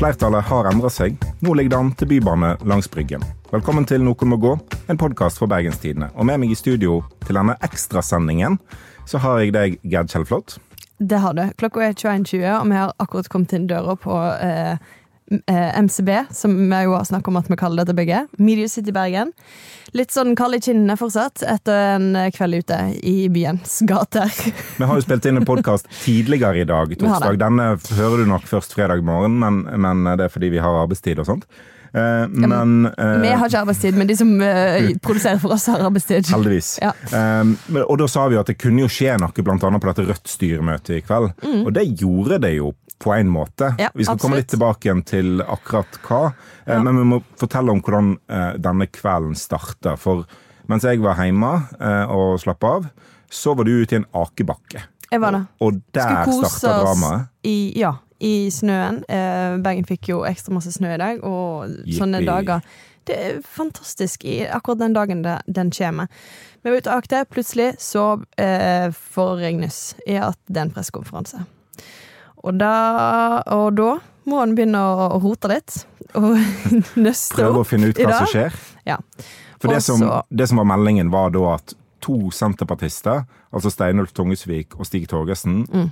Flertallet har endra seg. Nå ligger det an til bybane langs Bryggen. Velkommen til Noen må gå, en podkast for Bergenstidene. Og med meg i studio til denne ekstrasendingen så har jeg deg, Gerd Kjellflot. Det har du. Klokka er 21.20, og vi har akkurat kommet inn døra på eh, MCB, som vi jo har snakket om at vi kaller dette bygget. Media City Bergen. Litt sånn kald i kinnene fortsatt etter en kveld ute i byens gater. Vi har jo spilt inn en podkast tidligere i dag, torsdag. Denne hører du nok først fredag morgen, men, men det er fordi vi har arbeidstid og sånt. Uh, men uh, Vi har ikke arbeidstid, men de som uh, produserer for oss, har arbeidstid. Heldigvis. Ja. og da sa vi at det kunne jo skje noe bl.a. på dette Rødt-styremøtet i kveld. Mm. Og det gjorde det jo på en måte. Ja, vi skal absolutt. komme litt tilbake igjen til akkurat hva, ja. men vi må fortelle om hvordan denne kvelden starta. For mens jeg var hjemme og slapp av, så var du ute i en akebakke. Jeg var det. Og der starta dramaet. I, ja, i snøen. Eh, Bergen fikk jo ekstra masse snø i dag, og sånne dager. Det er fantastisk i akkurat den dagen det, den kommer. Vi var ute og akte, plutselig så eh, får i at det er en pressekonferanse. Og da, og da må han begynne å rote litt, og nøste opp. Prøve å finne ut hva som skjer? Ja. For det som, det som, var meldingen, var da at to senterpartister, altså Steinulf Tungesvik og Stig Torgersen, mm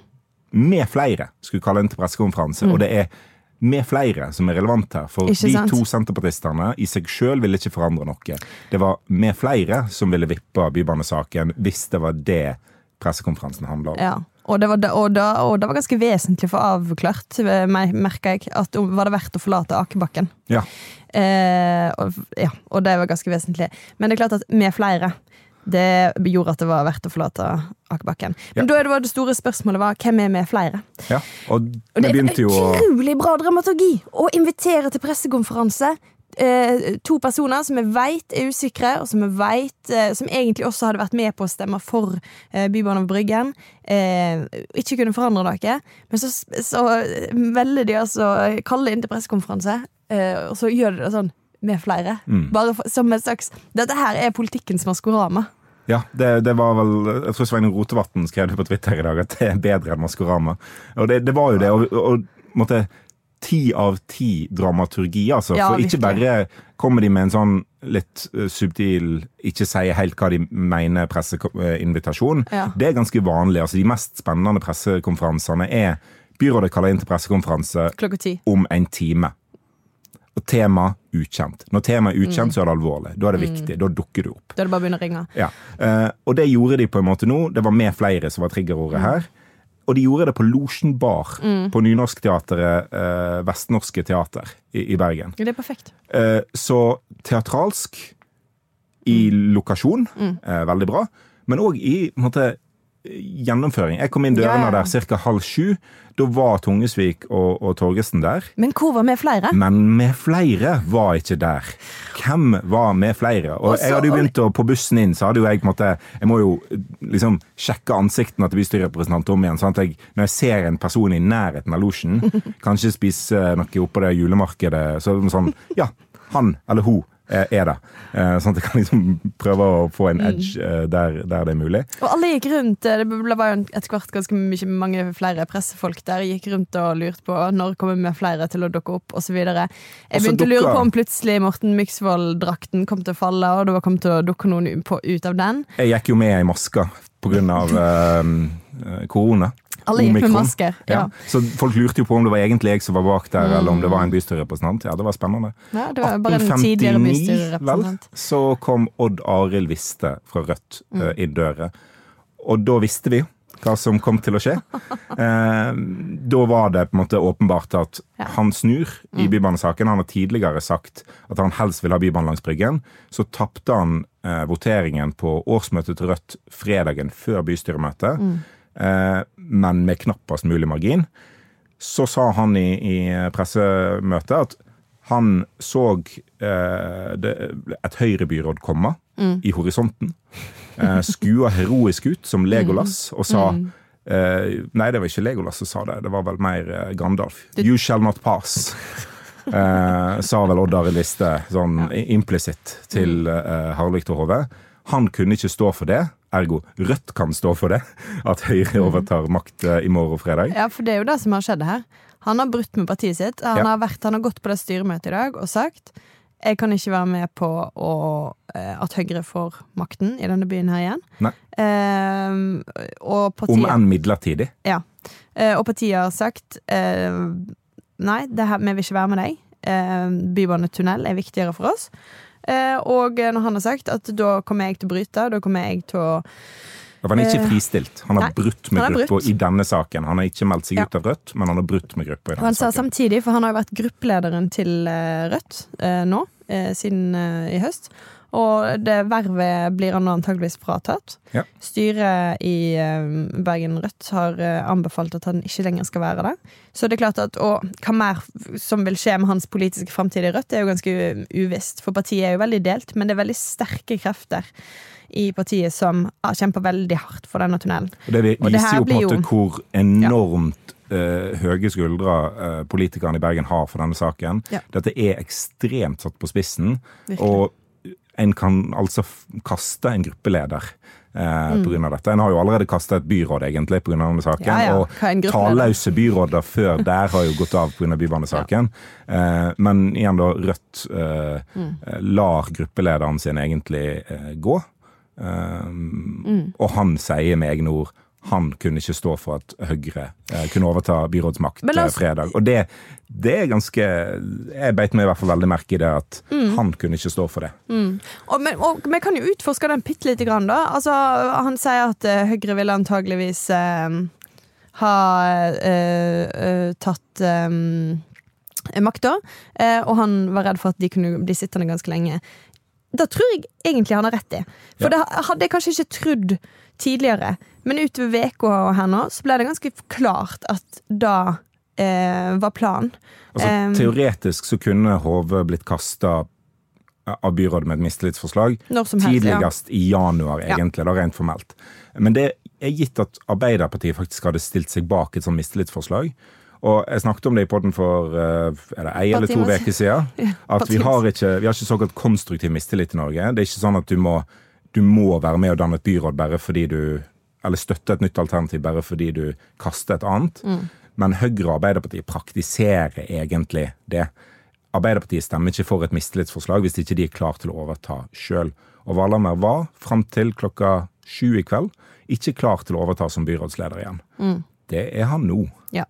med flere skulle kalle inn til pressekonferanse. Mm. Og det er med flere som er relevant her. For de to senterpartistene i seg sjøl ville ikke forandre noe. Det var med flere som ville vippe bybanesaken hvis det var det pressekonferansen handla om. Ja. Og det, var, og, da, og det, var, ganske vesentlig for avklart, merka jeg, at var det verdt å forlate Akebakken. Ja. Eh, og, ja. og det var ganske vesentlig. Men det er klart at med flere det gjorde at det var verdt å forlate Akebakken. Men ja. da det, det store spørsmålet var hvem er med flere? Ja, og, og det er utrolig bra dramaturgi å invitere til pressekonferanse eh, to personer som vi veit er usikre, og som vi vet eh, Som egentlig også hadde vært med på å stemme for eh, Bybanen over Bryggen. Eh, ikke kunne forandre noe. Men så, så velger de altså kalle inn til pressekonferanse, eh, og så gjør de det sånn med flere. Mm. Bare for, som en slags Dette her er politikkens Maskorama. Ja, det, det, var vel Jeg tror Sveinung Rotevatn skrev det på Twitter i dag, at det er bedre enn Maskorama. Og det, det var jo det. Og, og måtte ti av ti dramaturgi, altså. Ja, For ikke bare kommer de med en sånn litt uh, subtil, ikke sier helt hva de mener presseinvitasjon. Ja. Det er ganske vanlig. altså De mest spennende pressekonferansene er byrådet kaller inn til pressekonferanse om en time. Og tema ukjent. Når temaet er ukjent, mm. så er det alvorlig. Da er det viktig. Mm. Da dukker du opp. Da er det bare å begynne å ringe. Ja. Uh, og det gjorde de på en måte nå. Det var med flere som var triggerordet mm. her. Og de gjorde det på Losjen bar mm. på Nynorskteatret eh, Vestnorske Teater i, i, Bergen. Det er perfekt. Eh, så teatralsk i mm. lokasjon, veldig bra. Men òg i en måte, gjennomføring. Jeg kom inn dørene ja, ja. der ca. halv sju. Da var Tungesvik og, og Torgesen der. Men hvor var vi flere? Men vi flere var ikke der. Hvem var vi flere? Og Også, jeg hadde jo begynt å, På bussen inn så hadde jo jeg på en måte Jeg må jo liksom sjekke ansiktene til bystyrerepresentanten om igjen. sånn at jeg, Når jeg ser en person i nærheten av losjen, kanskje spise noe oppå det julemarkedet, så sånn Ja, han eller hun er det. Eh, sånn at jeg kan liksom prøve å få en mm. edge eh, der, der, det er mulig. Og alle gikk rundt, det var jo etter hvert ganske mye, mange flere pressefolk der, gikk rundt og lurte på når kommer vi flere til å dukke opp, osv. Jeg begynte å lure på om plutselig Morten Myksvold-drakten kom til å falle, og det kom til å dukke noen på, ut av den. Jeg gikk jo med i maska på grunn av uh, korona. Alle gikk med masker. Ja. ja. Så folk lurte jo på om det var egentlig jeg som var bak der, mm. eller om det var en bystyrerepresentant. Ja, det var spennende. Ja, det var bare en tidligere bystyrerepresentant. Vel, så kom Odd Arild Viste fra Rødt mm. uh, inn døra. Og da visste vi hva som kom til å skje. Eh, da var det på en måte åpenbart at ja. han snur i mm. bybanesaken. Han har tidligere sagt at han helst vil ha bybane langs Bryggen. Så tapte han eh, voteringen på årsmøtet til Rødt fredagen før bystyremøtet. Mm. Eh, men med knappest mulig margin. Så sa han i, i pressemøtet at han så eh, et høyrebyråd komme mm. i horisonten. Eh, skua heroisk ut som Legolas og sa mm. eh, Nei, det var ikke Legolas som sa det, det var vel mer Gandalf. You shall not pass. Eh, sa vel Odd Arild Liste sånn ja. implisitt til mm. eh, Harlik Viktor Hove. Han kunne ikke stå for det. Ergo Rødt kan stå for det. At Høyre overtar makt eh, i morgen og fredag. Ja, for det er jo det som har skjedd her. Han har brutt med partiet sitt. Han, Ja. har, vært, han har gått på det styremøtet i dag og sagt jeg kan ikke være med på å, eh, at Høyre får makten i denne byen her igjen. Nei. Eh, og Om partiet, enn midlertidig. ja. Eh, og partiet har sagt eh, nei, det her, vi vil ikke være med deg. Eh, Bybanetunnel er viktigere for oss. Eh, og når han har sagt at da kommer jeg til å bryte, da kommer jeg til å For han er ikke Eh, fristilt. Han har nei, brutt med han gruppa i denne saken. Han har ikke meldt seg Ja. ut av Rødt, men han har brutt med gruppa i Og han denne sa saken. samtidig, for han har jo vært gruppelederen til eh, Rødt eh, nå, eh, siden eh, i høst. Og det vervet blir han antageligvis fratatt. Ja. Styret i eh, Bergen Rødt har eh, anbefalt at han ikke lenger skal være der. Så det er klart at, Og hva mer som vil skje med hans politiske framtid i Rødt, det er jo ganske uvisst. For partiet er jo veldig delt, men det er veldig sterke krefter i partiet som har kjempa veldig hardt for denne tunnelen. Og det vi- Og det viser jo på en måte hvor enormt eh, høye skuldre politikerne i Bergen har for denne saken. Ja. Dette er ekstremt satt på spissen. Virkelig. Og en kan altså kaste en gruppeleder eh, Mm. på grunn av dette. En har jo allerede kasta et byråd, egentlig, av denne saken. Ja, ja. Og talløse byråder før der har jo gått av pga. bybanesaken. Eh, men igjen, da, Rødt eh, Mm. eh, lar gruppelederen sin egentlig eh, gå. mm. Og han sier med egne ord han kunne ikke stå for at Høyre eh, kunne overta byrådsmakt la oss- eh, fredag. Og det, det er ganske Jeg beit meg i hvert fall veldig merke i det at Mm. han kunne ikke stå for det. Og, men, og vi kan jo utforske den bitte lite grann, da. Altså, han sier at eh, Høyre ville antageligvis eh, ha eh, eh, tatt eh, makta, eh, og han var redd for at de kunne bli sittende ganske lenge. Da tror jeg egentlig han har rett i. For Ja. det hadde jeg kanskje ikke trodd tidligere. Men utover uka her nå, så ble det ganske klart at da eh, var planen. Altså, um, teoretisk så kunne Hove blitt kasta av byrådet med et mistillitsforslag Når som helst. Ja. tidligst i januar, Ja. egentlig, da rent formelt. Men det er gitt at Arbeiderpartiet faktisk hadde stilt seg bak et sånt mistillitsforslag. Og jeg snakket om det i podden for eh, er det ei eller to uker siden. At vi har ikke, vi har ikke såkalt konstruktiv mistillit i Norge. Det er ikke sånn at du må, du må være med og danne et byråd bare fordi du Eller støtte et nytt alternativ bare fordi du kaster et annet. Mm. Men Høyre og Arbeiderpartiet praktiserer egentlig det. Arbeiderpartiet stemmer ikke for et mistillitsforslag hvis ikke de er klar til å overta sjøl. Og Valhammer var, fram til klokka sju i kveld, ikke klar til å overta som byrådsleder igjen. Mm. Det er han nå. Ja.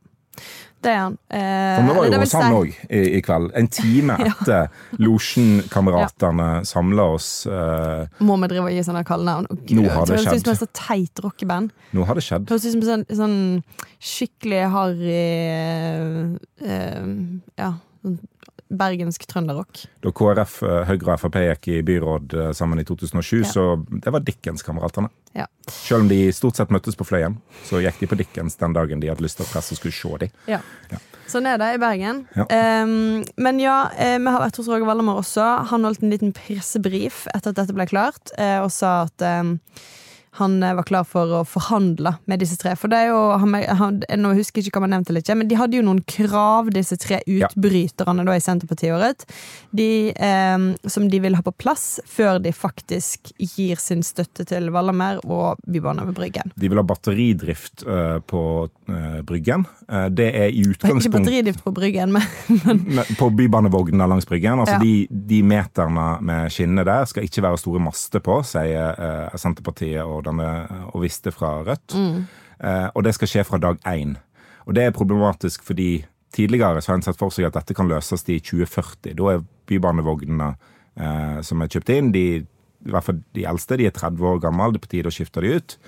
Det er han. Eh, For vi var jo hos han òg i, i kveld. En time etter ja. losjenkameratene ja. samla oss. eh, Må vi drive og gi sånne kallenavn? Nå har det høres ut som skjedd. et så teit rockeband. nå har det skjedd. Det høres ut som sånn, sånn skikkelig harry eh, Ja, sånn bergensk trønderrock. Da KrF, eh, Høyre og Frp gikk i byråd eh, sammen i 2007, Ja. så det var Dickens-kameratene. Ja. Selv om de stort sett møttes på Fløyen, så gikk de på Dickens den dagen de hadde lyst til at pressen skulle se dem. Ja. Ja. Sånn er det i Bergen. Ehm, men ja, eh, vi har vært hos Roger Vallemar også. Han holdt en liten pressebrif etter at dette ble klart, og sa at ehm, han eh, var klar for å forhandle med disse tre. For det er jo, han, han, Nå husker jeg ikke hva man nevnte, ikke, men de hadde jo noen krav, disse tre utbryterne da i Senterpartiet og Rødt, de, eh, som de vil ha på plass før de faktisk gir sin støtte til Vallamer og Bybane ved Bryggen. De vil ha batteridrift uh, på uh, Bryggen. Uh, det er i utgangspunkt Ikke batteridrift på Bryggen, men Men På bybanevognene langs Bryggen. Altså Ja. de, de meterne med skinner der skal ikke være store master på, sier Senterpartiet og, denne, og visste fra Rødt. Eh, og det skal skje fra dag én. Og det er problematisk fordi tidligere så har en sett for seg at dette kan løses i 2040. Da er bybanevognene eh, som er kjøpt inn, de, i hvert fall de eldste, de er 30 år gamle, det er på tide å skifte de ut.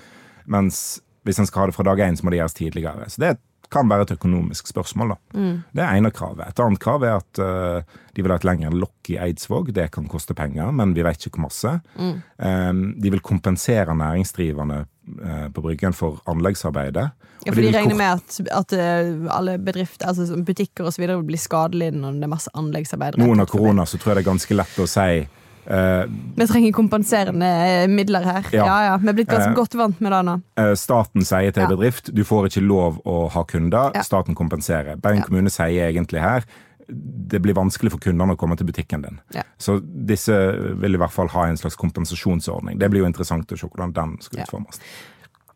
Mens hvis en skal ha det fra dag én, så må det gjøres tidligere. Så det kan være et økonomisk spørsmål. da. Det er ene kravet. Et annet krav er at uh, de vil ha et lengre lokk i Eidsvåg. Det kan koste penger, men vi vet ikke hvor masse. Eh, de vil kompensere næringsdrivende eh, på Bryggen for anleggsarbeidet. Ja, for de regner med at, at eh, alle bedrifter, altså butikker videre blir skadelidende når det er masse anleggsarbeid. Noen av korona så tror jeg det er ganske lett å si eh, Vi trenger kompenserende eh, midler her. Ja, Ja. ja, Vi er blitt ganske uh, godt vant med det nå. Staten sier til en bedrift du får ikke lov å ha kunder, staten kompenserer. Bergen kommune sier egentlig her det blir vanskelig for kundene å komme til butikken din. Så disse vil i hvert fall ha en slags kompensasjonsordning. Det blir jo interessant å se hvordan den skal utformes.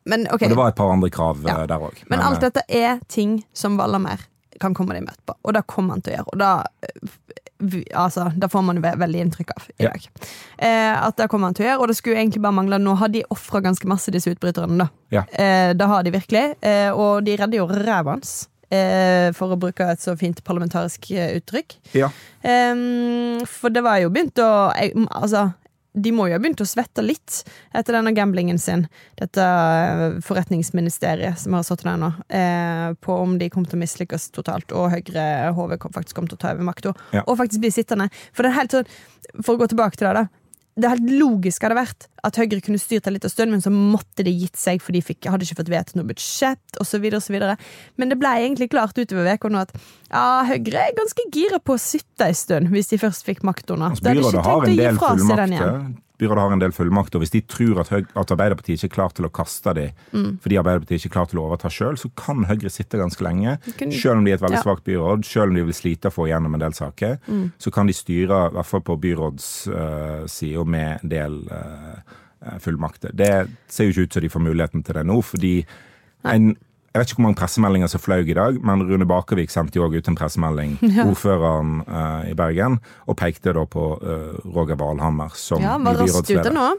Men okay. Og det var et par andre krav der òg. men alt dette er ting som Vallamær kan komme det i møte på. Og det kommer han til å gjøre. Og da Altså, det får man ve- veldig inntrykk av i Ja. dag. Eh, at det kommer han til å gjøre, og det skulle egentlig bare mangle Nå har de ofra ganske masse, disse utbryterne, da. Ja. Eh, det har de virkelig. Eh, og de redder jo ræva hans, eh, for å bruke et så fint parlamentarisk eh, uttrykk. Ja. For det var jo begynt å jeg, Altså, de må jo ha begynt å svette litt etter denne gamblingen sin, dette eh, forretningsministeriet som har sittet der nå, eh, på om de kom til å mislykkes totalt, og Høyre HV faktisk kom til å ta over makta, Ja. og faktisk bli sittende. For det er helt sånn, for å gå tilbake til det, da. Det helt logisk hadde vært at Høyre kunne styrt en liten stund, men så måtte de gitt seg, for de fikk, hadde ikke fått vedtatt noe budsjett, osv. Men det ble egentlig klart utover uka nå at ja, Høyre er ganske gira på å sitte en stund, hvis de først fikk makta. Altså, De hadde ikke tenkt å en gi del fra seg den igjen. Byrådet har en del fullmakter, og Hvis de tror at, Høy at Arbeiderpartiet ikke er klar til å kaste dem Mm. fordi Arbeiderpartiet ikke er klar til å overta sjøl, så kan Høyre sitte ganske lenge. kunne- Selv om de er et veldig Ja. svakt byråd, selv om de vil slite å få igjennom en del saker, Mm. så kan de styre, i hvert fall på byrådssida, med en del uh, fullmakter. Det ser jo ikke ut som de får muligheten til det nå, fordi en jeg vet ikke hvor mange pressemeldinger som fløy i dag, men Rune Bakervik sendte jo også ut en pressemelding, ordføreren uh, i Bergen, og pekte da på uh, Roger Valhammer som Ja, var raskt ute nå.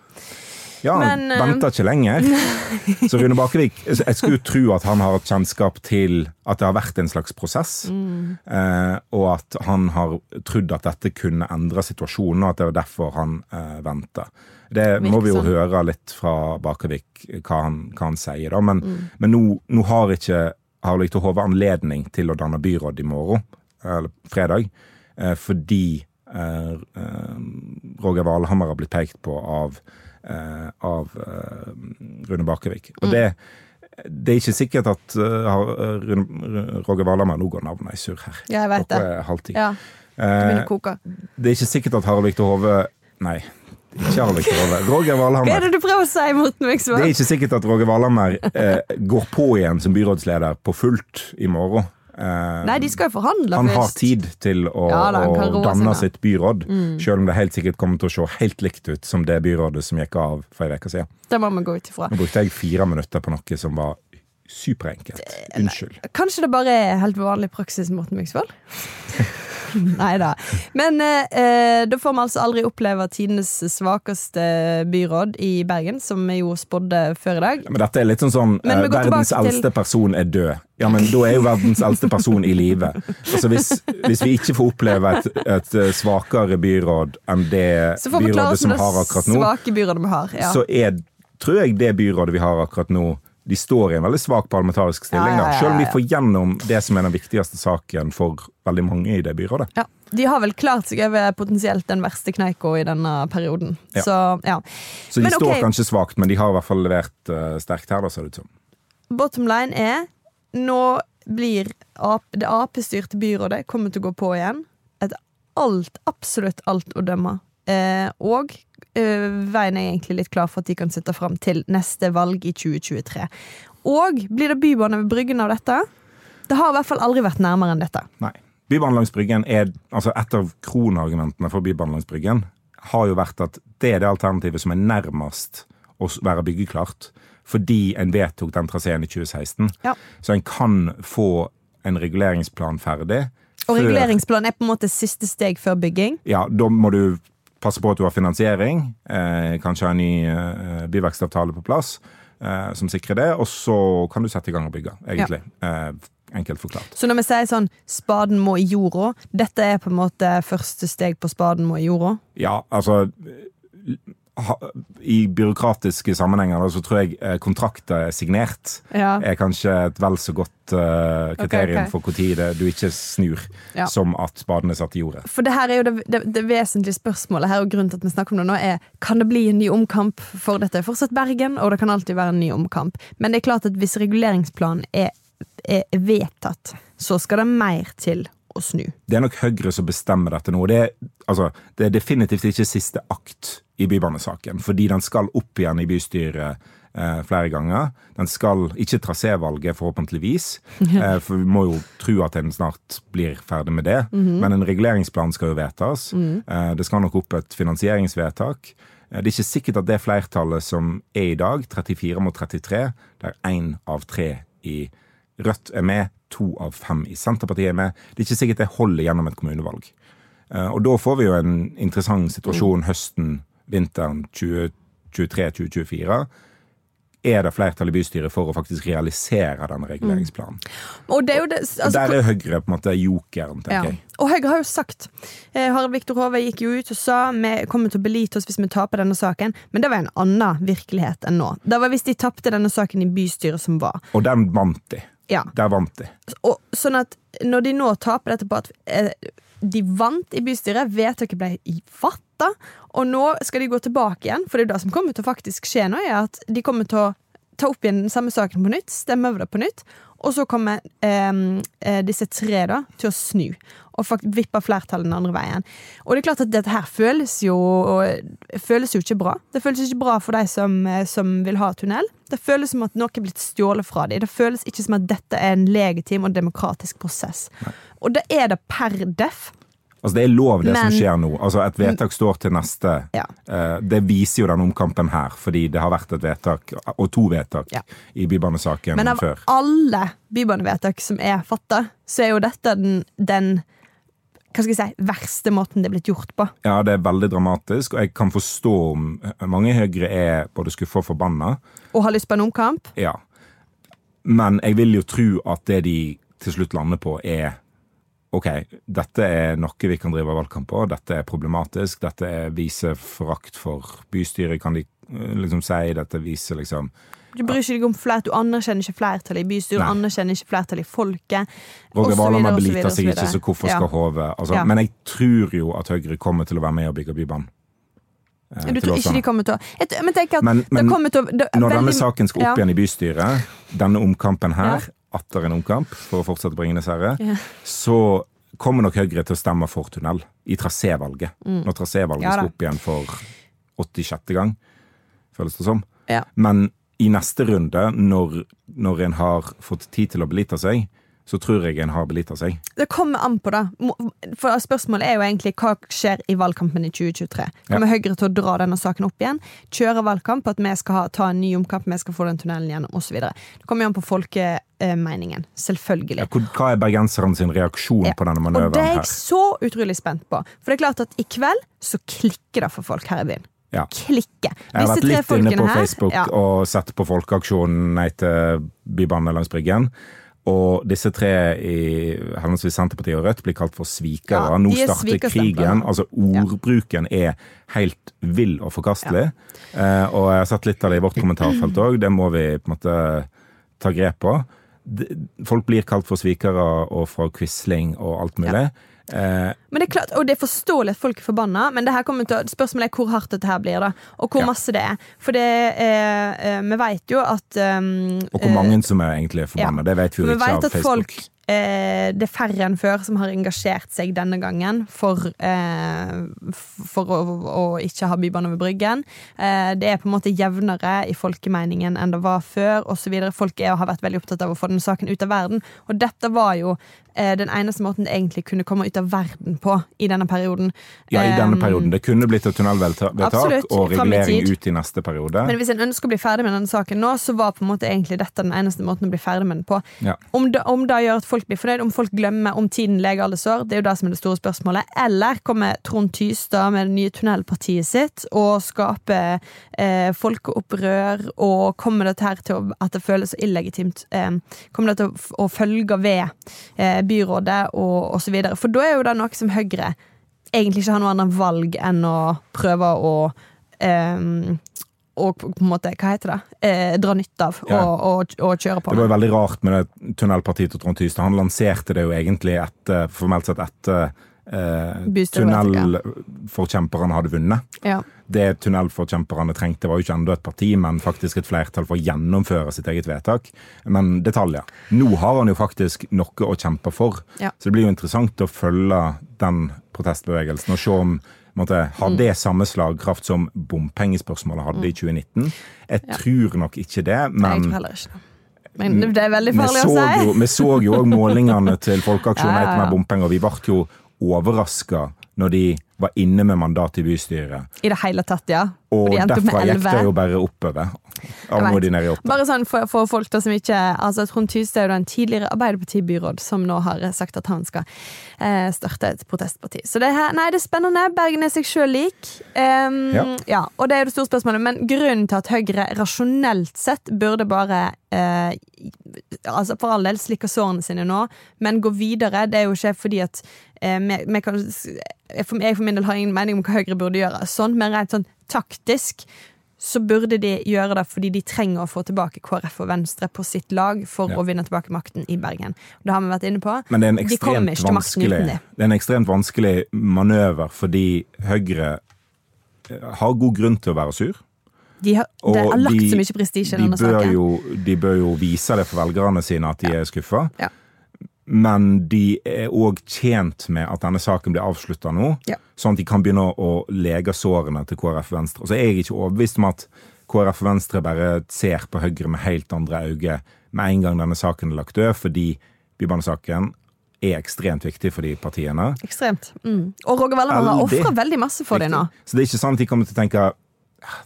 Ja, han Men, eh, venter ikke lenger. Så Rune Bakevik, Jeg skulle tro at han har et kjennskap til at det har vært en slags prosess, Mm. eh, og at han har trodd at dette kunne endre situasjonen, og at det var derfor han eh, venter. Det må vi jo høre litt fra Bakevik, hva han, hva han sier, da. Men, Mm. men nå, nå har ikke Harlik til Hove anledning til å danne byråd i morgen, eller fredag, eh, fordi Roger Valhammer har blitt pekt på av, av eh, Rune Bakervik. Og det, det er ikke sikkert at eh, eh, Roger Valhammer Nå går navnet i surr her. Ja, jeg vet det. Ja, det Eh, er ikke sikkert at Harald Victor Hove Nei, ikke Harald Victor Hove. Roger Hva er det du prøver å si, Morten Det er ikke sikkert at Roger Valhammer eh, går på igjen som byrådsleder på fullt i morgen. Eh, Nei, de skal jo forhandle han har tid til å, Ja da, å danne seg sitt byråd, selv om det helt sikkert kommer til å se helt likt ut som det byrådet som gikk av for en uke siden. Det må vi gå ut ifra. Nå brukte jeg fire minutter på noe som var superenkelt. Unnskyld. Kanskje det bare er helt vanlig praksis, Morten Myksvold? Nei da. Men eh, eh, da får vi altså aldri oppleve tidenes svakeste byråd i Bergen, som vi jo spådde før i dag. Men dette er litt sånn sånn eh, Verdens eldste til- person er død. Ja, men da er jo verdens eldste person i live. Altså hvis, hvis vi ikke får oppleve et, et eh, svakere byråd enn det byrådet som har akkurat nå, så er, tror jeg det byrådet vi har akkurat nå, de står i en veldig svak parlamentarisk stilling. Da. Selv om de får gjennom det som er den viktigste saken for veldig mange i det byrådet. Ja. De har vel klart seg over potensielt den verste kneika i denne perioden. Ja. Så ja. Så de Men står står kanskje svakt, men de har i hvert fall levert uh, sterkt her, da, ser det ut som. Bottom line er nå blir Ap det Ap-styrte byrådet kommer til å gå på igjen. Et alt, absolutt alt å dømme. Eh, og veien er egentlig litt klar for at de kan sitte fram til neste valg i 2023. Og blir det bybane ved Bryggen av dette? Det har i hvert fall aldri vært nærmere enn dette. Nei. Bybanen langs Bryggen er altså Et av kronargumentene for Bybanen langs Bryggen har jo vært at det er det alternativet som er nærmest å være byggeklart. Fordi en vedtok den traseen i 2016. Ja. Så en kan få en reguleringsplan ferdig. Og reguleringsplan er på en måte siste steg før bygging. Ja, da må du passe på at du har finansiering. Eh, kanskje ha en ny eh, byvekstavtale på plass eh, som sikrer det. Og så kan du sette i gang og bygge, egentlig. Eh, enkelt forklart. Så når vi sier sånn 'spaden må i jorda', dette er på en måte første steg på 'spaden må i jorda'? Ja, altså I byråkratiske sammenhenger da, så tror jeg eh, kontrakter er signert Ja. er kanskje et vel så godt uh, kriterium ok. for når du ikke snur, Ja. som at spaden er satt i jordet. For det her er jo det, det, det vesentlige spørsmålet her, og grunnen til at vi snakker om det nå, er kan det bli en ny omkamp for dette? er Fortsatt Bergen, og det kan alltid være en ny omkamp. Men det er klart at hvis reguleringsplanen er, er vedtatt, så skal det mer til å snu. Det er nok Høyre som bestemmer dette nå. Det er, altså, det er definitivt ikke siste akt i bybanesaken, fordi den skal opp igjen i bystyret eh, flere ganger. Den skal ikke trasévalget, forhåpentligvis, eh, for vi må jo tro at en snart blir ferdig med det. Men en reguleringsplan skal jo vedtas. Eh, det skal nok opp et finansieringsvedtak. Det er ikke sikkert at det flertallet som er i dag, 34 mot 33, der én av tre i Rødt er med, to av fem i Senterpartiet er med. Det er ikke sikkert det holder gjennom et kommunevalg. Og da får vi jo en interessant situasjon høsten, vinteren 2023-2024 er det flertall i bystyret for å faktisk realisere denne reguleringsplanen. Mm. Og, det er det, altså, Der er Høyre på en måte jokeren, tenker ja. jeg. Og Høyre har jo sagt eh, Harald Viktor Hove gikk jo ut og sa vi kommer til å belite oss hvis vi taper denne saken, men det var en annen virkelighet enn nå. Det var hvis de tapte denne saken i bystyret som var. Og den vant de. Ja. Der vant de. Og, sånn at når de nå taper dette på at eh, de vant i bystyret, vedtaket ble fatta, og nå skal de gå tilbake igjen. For det er det som kommer til å faktisk skje nå, er at de kommer til å ta opp igjen den samme saken på nytt, stemme over det på nytt, og så kommer ehm, eh, disse tre da til å snu og vippe flertallet den andre veien. Og det er klart at dette her føles jo, føles jo ikke bra. Det føles ikke bra for de som, eh, som vil ha tunnel. Det føles som at noe er blitt stjålet fra dem. Det føles ikke som at dette er en legitim og demokratisk prosess. Nei. Og det er det per def. Altså Det er lov, det Men, som skjer nå. Altså Et vedtak står til neste. Ja. Uh, det viser jo den omkampen her, fordi det har vært et vedtak, og to vedtak, ja. i bybanesaken før. Men av før. alle bybanevedtak som er fatta, så er jo dette den, den hva skal jeg si, verste måten det er blitt gjort på. Ja, det er veldig dramatisk, og jeg kan forstå om mange Høyre er både skuffa og forbanna. Og har lyst på en omkamp? Ja. Men jeg vil jo tro at det de til slutt lander på, er OK, dette er noe vi kan drive valgkamp på, dette er problematisk, dette er viser forakt for bystyret, kan de eh, liksom si. Dette viser liksom du bryr ikke deg om flert, du anerkjenner ikke flertallet i bystyret, du anerkjenner ikke flertallet i folket. Roger Valhammer beliter seg ikke, så hvorfor skal ja. Hove altså, ja. Men jeg tror jo at Høyre kommer til å være med og bygge Bybanen. Eh, du tror ikke de kommer til å jeg, Men men, men, det kommer til å det, Når veldig, denne saken skal opp ja. igjen i bystyret, denne omkampen her, atter en omkamp for å fortsette Bringenes herre, ja. så kommer nok Høyre til å stemme for tunnel i trasévalget. Mm. Når trasévalget ja, skal opp igjen for 86. gang, føles det som. Ja. Men i neste runde, når, når en har fått tid til å belite seg, så tror jeg en har belita seg. Det kommer an på, da. For Spørsmålet er jo egentlig hva skjer i valgkampen i 2023. Kommer ja. Høyre til å dra denne saken opp igjen? Kjøre valgkamp på at vi skal ha, ta en ny omkamp, vi skal få den tunnelen gjennom, osv. Det kommer jo an på folkemeningen. Selvfølgelig. Ja, hva er bergenseren sin reaksjon ja. på denne manøveren? Og Det er jeg så utrolig spent på. For det er klart at i kveld så klikker det for folk her i byen. Ja. Klikke. Jeg har vært litt inne på Facebook her, og sett på folkeaksjonen Nei til Bybanen langs Bryggen. Og disse tre i henholdsvis Senterpartiet og Rødt blir kalt for svikere. Ja, Nå starter krigen. Altså ordbruken er helt vill og forkastelig. Ja. Eh, og jeg har sett litt av det i vårt kommentarfelt òg. Det må vi på en måte ta grep på. Folk blir kalt for svikere og for Quisling og alt mulig. Ja. Eh, men det er klart, Og det er forståelig at folk er forbanna, men til, spørsmålet er hvor hardt dette her blir. da Og hvor ja. masse det er. For det er, eh, vi vet jo at um, Og hvor mange som er egentlig forbanna. Ja. Det vet vi jo ikke av Facebook. Folk, eh, det er færre enn før som har engasjert seg denne gangen for, eh, for å, å, ikke ha Bybanen over Bryggen. Eh, det er på en måte jevnere i folkemeningen enn det var før, osv. Folk er, og har vært veldig opptatt av å få den saken ut av verden. Og dette var jo eh, den eneste måten det egentlig kunne komme ut av verden på i denne perioden. Ja, i denne perioden. Det kunne blitt et tunnelvedtak og regulering ut i neste periode. Men hvis en ønsker å bli ferdig med denne saken nå, så var på en måte egentlig dette den eneste måten å bli ferdig med den på. Ja. Om, det, om det gjør at folk folk blir fornøyd, om folk glemmer om tiden leger alle sår, det er jo det som er det store spørsmålet. Eller kommer Trond Tystad med det nye tunnelpartiet sitt og skaper eh, folkeopprør, og kommer dette her til å, at det føles så illegitimt? Eh, kommer det til å, å følge ved eh, byrådet og osv.? For da er jo det noe som Høyre egentlig ikke har noe annet valg enn å prøve å eh, og på en måte, hva heter det, eh, dra nytte av ja. og, og, og, kjøre på. Det var veldig rart med det tunnelpartiet til Trond Tystad. Han lanserte det jo egentlig etter, formelt sett etter eh, tunnelforkjemperne hadde vunnet. Ja. Det tunnelforkjemperne trengte, var jo ikke enda et parti, men faktisk et flertall for å gjennomføre sitt eget vedtak. Men detaljer. Nå har han jo faktisk noe å kjempe for. Ja. Så det blir jo interessant å følge den protestbevegelsen og se om måte, har mm. det samme slagkraft som bompengespørsmålet hadde i 2019? Mm. Jeg tror nok ikke det, men men det er veldig farlig å si. Jo, vi så jo òg målingene til Folkeaksjonen ja, ja. bompenger, og vi ble jo overraska når de var inne med mandat i bystyret. I det hele tatt, ja. Og de derfra gikk det jo bare oppover. Bare sånn for, for folk da som ikke altså Trond Tystad er jo en tidligere Arbeiderparti-byråd som nå har sagt at han skal eh, starte et protestparti. Så det, her, nei, det er spennende. Bergen er seg sjøl lik. Um, Ja. ja, og det er jo det store spørsmålet. Men grunnen til at Høyre rasjonelt sett burde bare eh, altså For all del slikke sårene sine nå, men gå videre, det er jo ikke fordi at eh, vi, vi kan, jeg, for, jeg for min del har ingen mening om hva Høyre burde gjøre, sånn, men rent sånn taktisk så burde de gjøre det fordi de trenger å få tilbake KrF og Venstre på sitt lag for Ja. å vinne tilbake makten i Bergen. Det har vi vært inne på. Men det er en ekstremt de vanskelig det. Er en ekstremt vanskelig manøver fordi Høyre eh, har god grunn til å være sur. De har, det har lagt de- så mye prestisje i denne saken. jo, de bør jo vise det for velgerne sine at de er skuffa. Ja. Men de er òg tjent med at denne saken blir avslutta nå, Ja. sånn at de kan begynne å lege sårene til KrF og Venstre. Og så er jeg ikke overbevist om at KrF og Venstre bare ser på Høyre med helt andre øyne med en gang denne saken er lagt død, fordi bybanesaken er ekstremt viktig for de partiene. Ekstremt. Mm. Og Roger Vellemann har ofra veldig masse for dem nå. Så det er ikke sånn at de kommer til å tenke "Ah,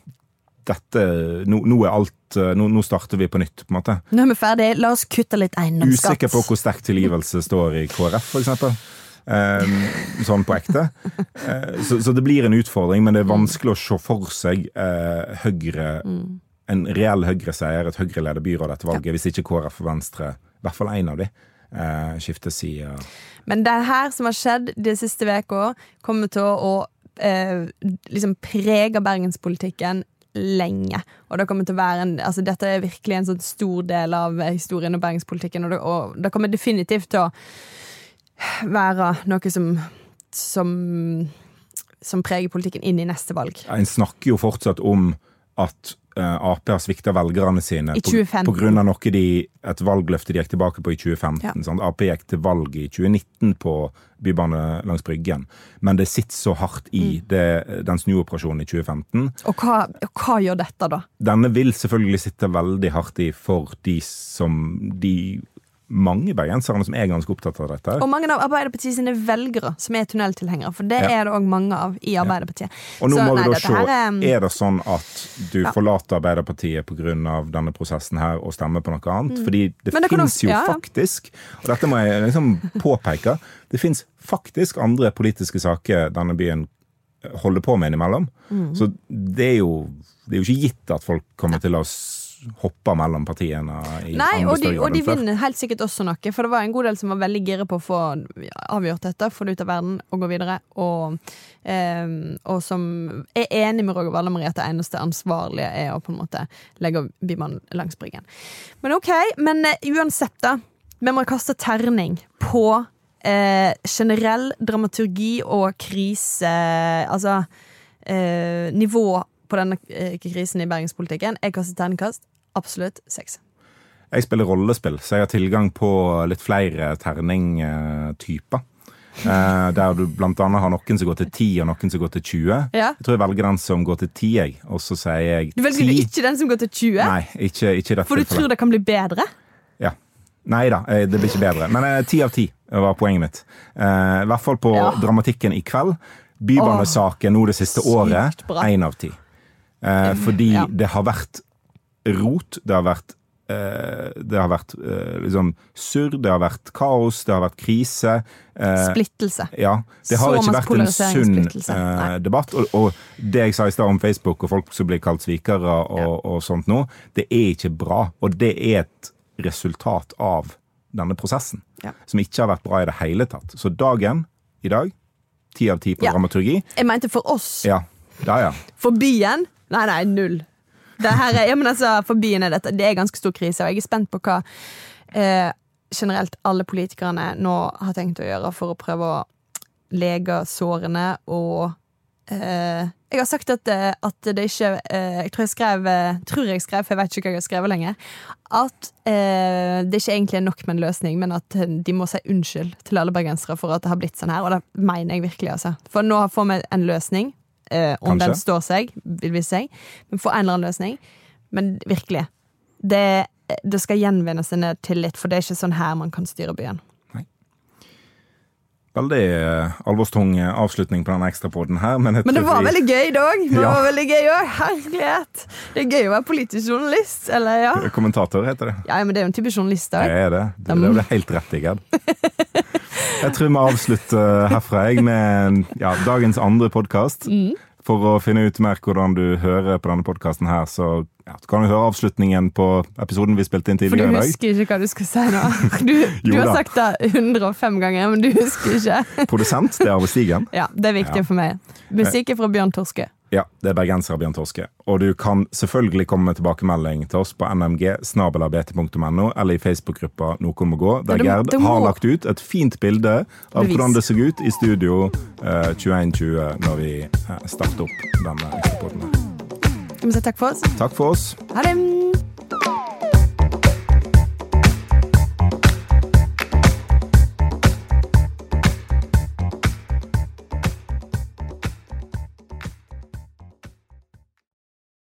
dette, nå, nå er alt eh, nå, nå starter vi på nytt, på en måte. Nå er vi ferdig, la oss kutte litt eiendomsskatt. Usikker på hvor sterk tilgivelse står i KrF, for eksempel. Eh, sånn på ekte. Eh, så, så det blir en utfordring, men det er vanskelig å se for seg eh, Høyre En reell Høyre-seier, et Høyre-ledet byråd etter valget, hvis ikke KrF og Venstre, i hvert fall én av de, eh, skifter side. Men det her som har skjedd de siste uka, kommer til å eh, liksom prege bergenspolitikken lenge. Og det kommer til å være en, altså Dette er virkelig en sånn stor del av historien og bergenspolitikken, og det, og det kommer definitivt til å være noe som som, som preger politikken inn i neste valg. En snakker jo fortsatt om at eh, Ap har svikta velgerne sine I 2015. på, på grunn av noe de, et valgløfte de gikk tilbake på i 2015. Ja. Sant? Ap gikk til valg i 2019 på bybane langs Bryggen, men det sitter så hardt Mm. i det, den snuoperasjonen i 2015. Og hva, hva gjør dette, da? Denne vil selvfølgelig sitte veldig hardt i for de som de mange bergenserne som er ganske opptatt av dette. Og mange av Arbeiderpartiet sine velgere som er tunneltilhengere, for det Ja. er det òg mange av i Arbeiderpartiet. Og nå Så må nei, vi da se, er- er det sånn at du Ja. forlater Arbeiderpartiet pga. denne prosessen her og stemmer på noe annet? Fordi det Mm. Det fins jo ja, ja. faktisk, og dette må jeg liksom påpeke, det fins faktisk andre politiske saker denne byen holder på med innimellom. Mm. Så det er jo det er jo ikke gitt at folk kommer til å s- hoppe mellom partiene i Nei, og de, og de vinner helt sikkert også noe, for det var en god del som var veldig gira på å få avgjort dette, få det ut av verden og gå videre, og, ehm, og som er enig med Roger Valle Marie at det eneste ansvarlige er å på en måte legge Bymannen langs Bryggen. Men ok, men eh, uansett, da. Vi må kaste terning på eh, generell dramaturgi og krise Altså eh, nivå på denne eh, krisen i bergenspolitikken. Jeg kaster terningkast. Absolutt seks. Jeg spiller rollespill, så jeg har tilgang på litt flere terningtyper. Eh, der du annet har noen som går til 10 og noen som går til 20. Ja. Jeg tror jeg velger den som går til 10, jeg. Og så sier jeg Du velger 10. ikke den som går til 20? Nei, ikke, ikke dette For du tror det kan bli bedre? Ja. Nei da, eh, det blir ikke bedre. Men eh, ti av ti var poenget mitt. Eh, I hvert fall på Ja. dramatikken i kveld. Bybanesaken nå det siste sykt året, én av ti. Eh, fordi ja. det har vært rot, det har vært eh, det har vært eh, liksom surr, det har vært kaos, det har vært krise. eh, Splittelse. ja, Det har Så ikke vært en sunn eh, debatt. Og, og det jeg sa i stad om Facebook og folk som blir kalt svikere og, og sånt nå, det er ikke bra. Og det er et resultat av denne prosessen, Ja. som ikke har vært bra i det hele tatt. Så dagen i dag, ti av ti på Ja. dramaturgi. Jeg mente for oss. Ja, da ja. For byen? Nei, nei, null. Det er, ja, men altså, for byen er dette Det er ganske stor krise, og jeg er spent på hva eh, generelt alle politikerne nå har tenkt å gjøre for å prøve å lege sårene og eh, Jeg har sagt at, eh, at det ikke eh, Jeg tror jeg skrev eh, Tror jeg skrev, for jeg vet ikke hva jeg har skrevet lenger. At eh, det ikke egentlig er nok med en løsning, men at eh, de må si unnskyld til alle bergensere for at det har blitt sånn her. Og det mener jeg virkelig, altså. For nå får vi en løsning. Eh, om Kanskje. den står seg, vil vi si. Men få en eller annen løsning. Men virkelig. Det, det skal gjenvinnes en tillit, for det er ikke sånn her man kan styre byen. veldig eh, alvorstung eh, avslutning på denne ekstrapoden her. Men, Men det var veldig gøy dog. Det Ja. var veldig gøy også. Herlighet. Det er gøy å være politisk journalist. Eller ja. Kommentator heter det. ja, men det er jo en type journalist Det òg. er det. Det, det det helt rett i, Gerd. Jeg tror vi avslutter herfra jeg, med ja, dagens andre podkast. Mm. For å finne ut mer hvordan du hører på denne podkasten her, så ja, du kan du høre avslutningen på episoden vi spilte inn tidligere i dag. For du husker ikke hva du skal si nå. Du, du har sagt det 105 ganger, men du husker ikke. Produsent, det er Arve Stigen. Ja, Det er viktig Ja. for meg. Musikk er fra Bjørn Torske. Ja, det er bergenser Bjørn Torske. Og du kan selvfølgelig komme med tilbakemelding til oss på nmg.snabelabt.no eller i Facebook-gruppa Noen må gå, der Gerd har lagt ut et fint bilde av hvordan det så ut i studio eh, 2120 når vi eh, starter opp denne ekstrapoden. Vi må si takk for oss? Takk for oss. Ha det!